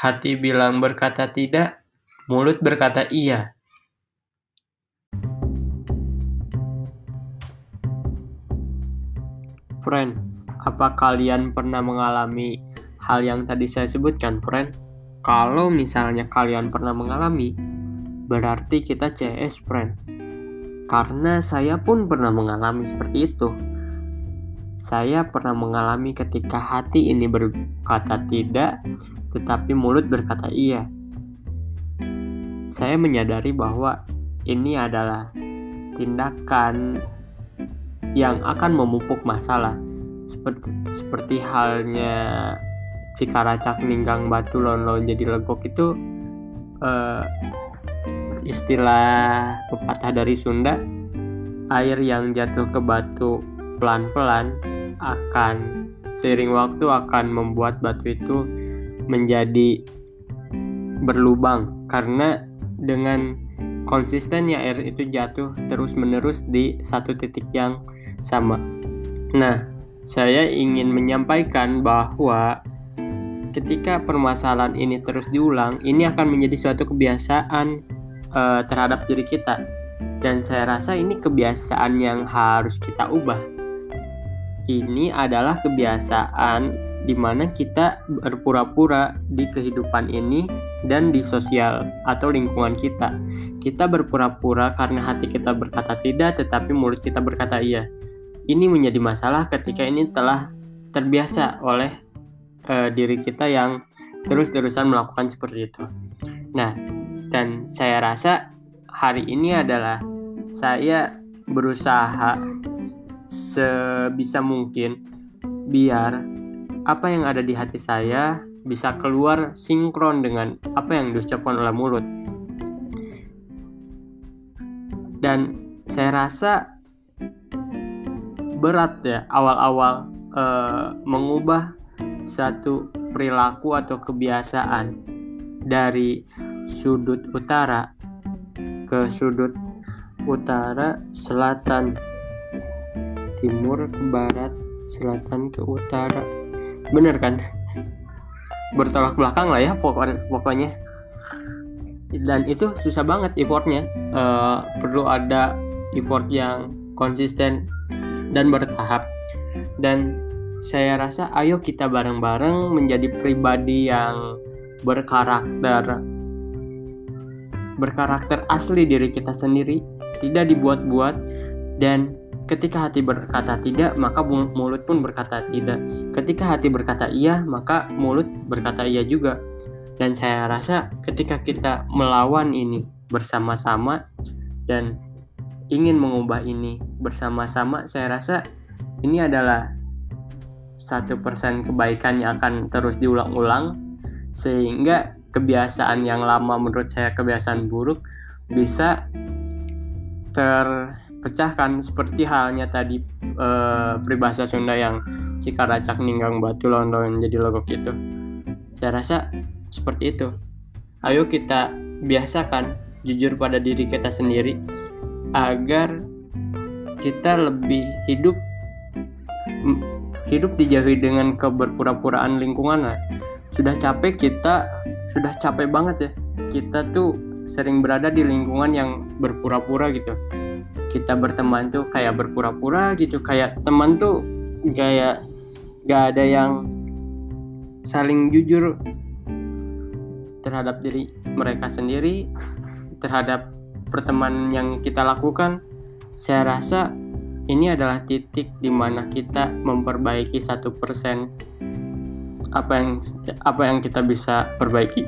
Hati bilang berkata tidak, mulut berkata iya. Friend, apa kalian pernah mengalami hal yang tadi saya sebutkan, friend? Kalau misalnya kalian pernah mengalami, berarti kita CS, friend. Karena saya pun pernah mengalami seperti itu. Saya pernah mengalami ketika hati ini berkata tidak, tetapi mulut berkata iya. Saya menyadari bahwa ini adalah tindakan yang akan memupuk masalah, seperti seperti halnya Cikaracak ninggang batu lon jadi legok itu uh, istilah pepatah dari Sunda air yang jatuh ke batu pelan-pelan akan seiring waktu akan membuat batu itu menjadi berlubang karena dengan konsistennya air itu jatuh terus-menerus di satu titik yang sama. Nah, saya ingin menyampaikan bahwa ketika permasalahan ini terus diulang, ini akan menjadi suatu kebiasaan uh, terhadap diri kita. Dan saya rasa ini kebiasaan yang harus kita ubah ini adalah kebiasaan di mana kita berpura-pura di kehidupan ini dan di sosial atau lingkungan kita. Kita berpura-pura karena hati kita berkata tidak, tetapi mulut kita berkata iya. Ini menjadi masalah ketika ini telah terbiasa oleh uh, diri kita yang terus-terusan melakukan seperti itu. Nah, dan saya rasa hari ini adalah saya berusaha sebisa mungkin biar apa yang ada di hati saya bisa keluar sinkron dengan apa yang diucapkan oleh mulut. Dan saya rasa berat ya awal-awal uh, mengubah satu perilaku atau kebiasaan dari sudut utara ke sudut utara selatan timur ke barat, selatan ke utara. Bener kan? Bertolak belakang lah ya pokoknya. Dan itu susah banget effortnya. Uh, perlu ada effort yang konsisten dan bertahap. Dan saya rasa ayo kita bareng-bareng menjadi pribadi yang berkarakter berkarakter asli diri kita sendiri, tidak dibuat-buat dan Ketika hati berkata tidak, maka mulut pun berkata tidak. Ketika hati berkata iya, maka mulut berkata iya juga. Dan saya rasa ketika kita melawan ini bersama-sama dan ingin mengubah ini bersama-sama, saya rasa ini adalah satu persen kebaikan yang akan terus diulang-ulang sehingga kebiasaan yang lama menurut saya kebiasaan buruk bisa ter pecahkan seperti halnya tadi e, peribahasa Sunda yang Cikaracak ninggang batu london jadi logok itu. Saya rasa seperti itu. Ayo kita biasakan jujur pada diri kita sendiri agar kita lebih hidup hidup dijauhi dengan keberpura-puraan lingkungan lah. Sudah capek kita, sudah capek banget ya. Kita tuh sering berada di lingkungan yang berpura-pura gitu kita berteman tuh kayak berpura-pura gitu. Kayak teman tuh kayak gak ada yang saling jujur terhadap diri mereka sendiri terhadap pertemanan yang kita lakukan. Saya rasa ini adalah titik di mana kita memperbaiki satu persen apa yang apa yang kita bisa perbaiki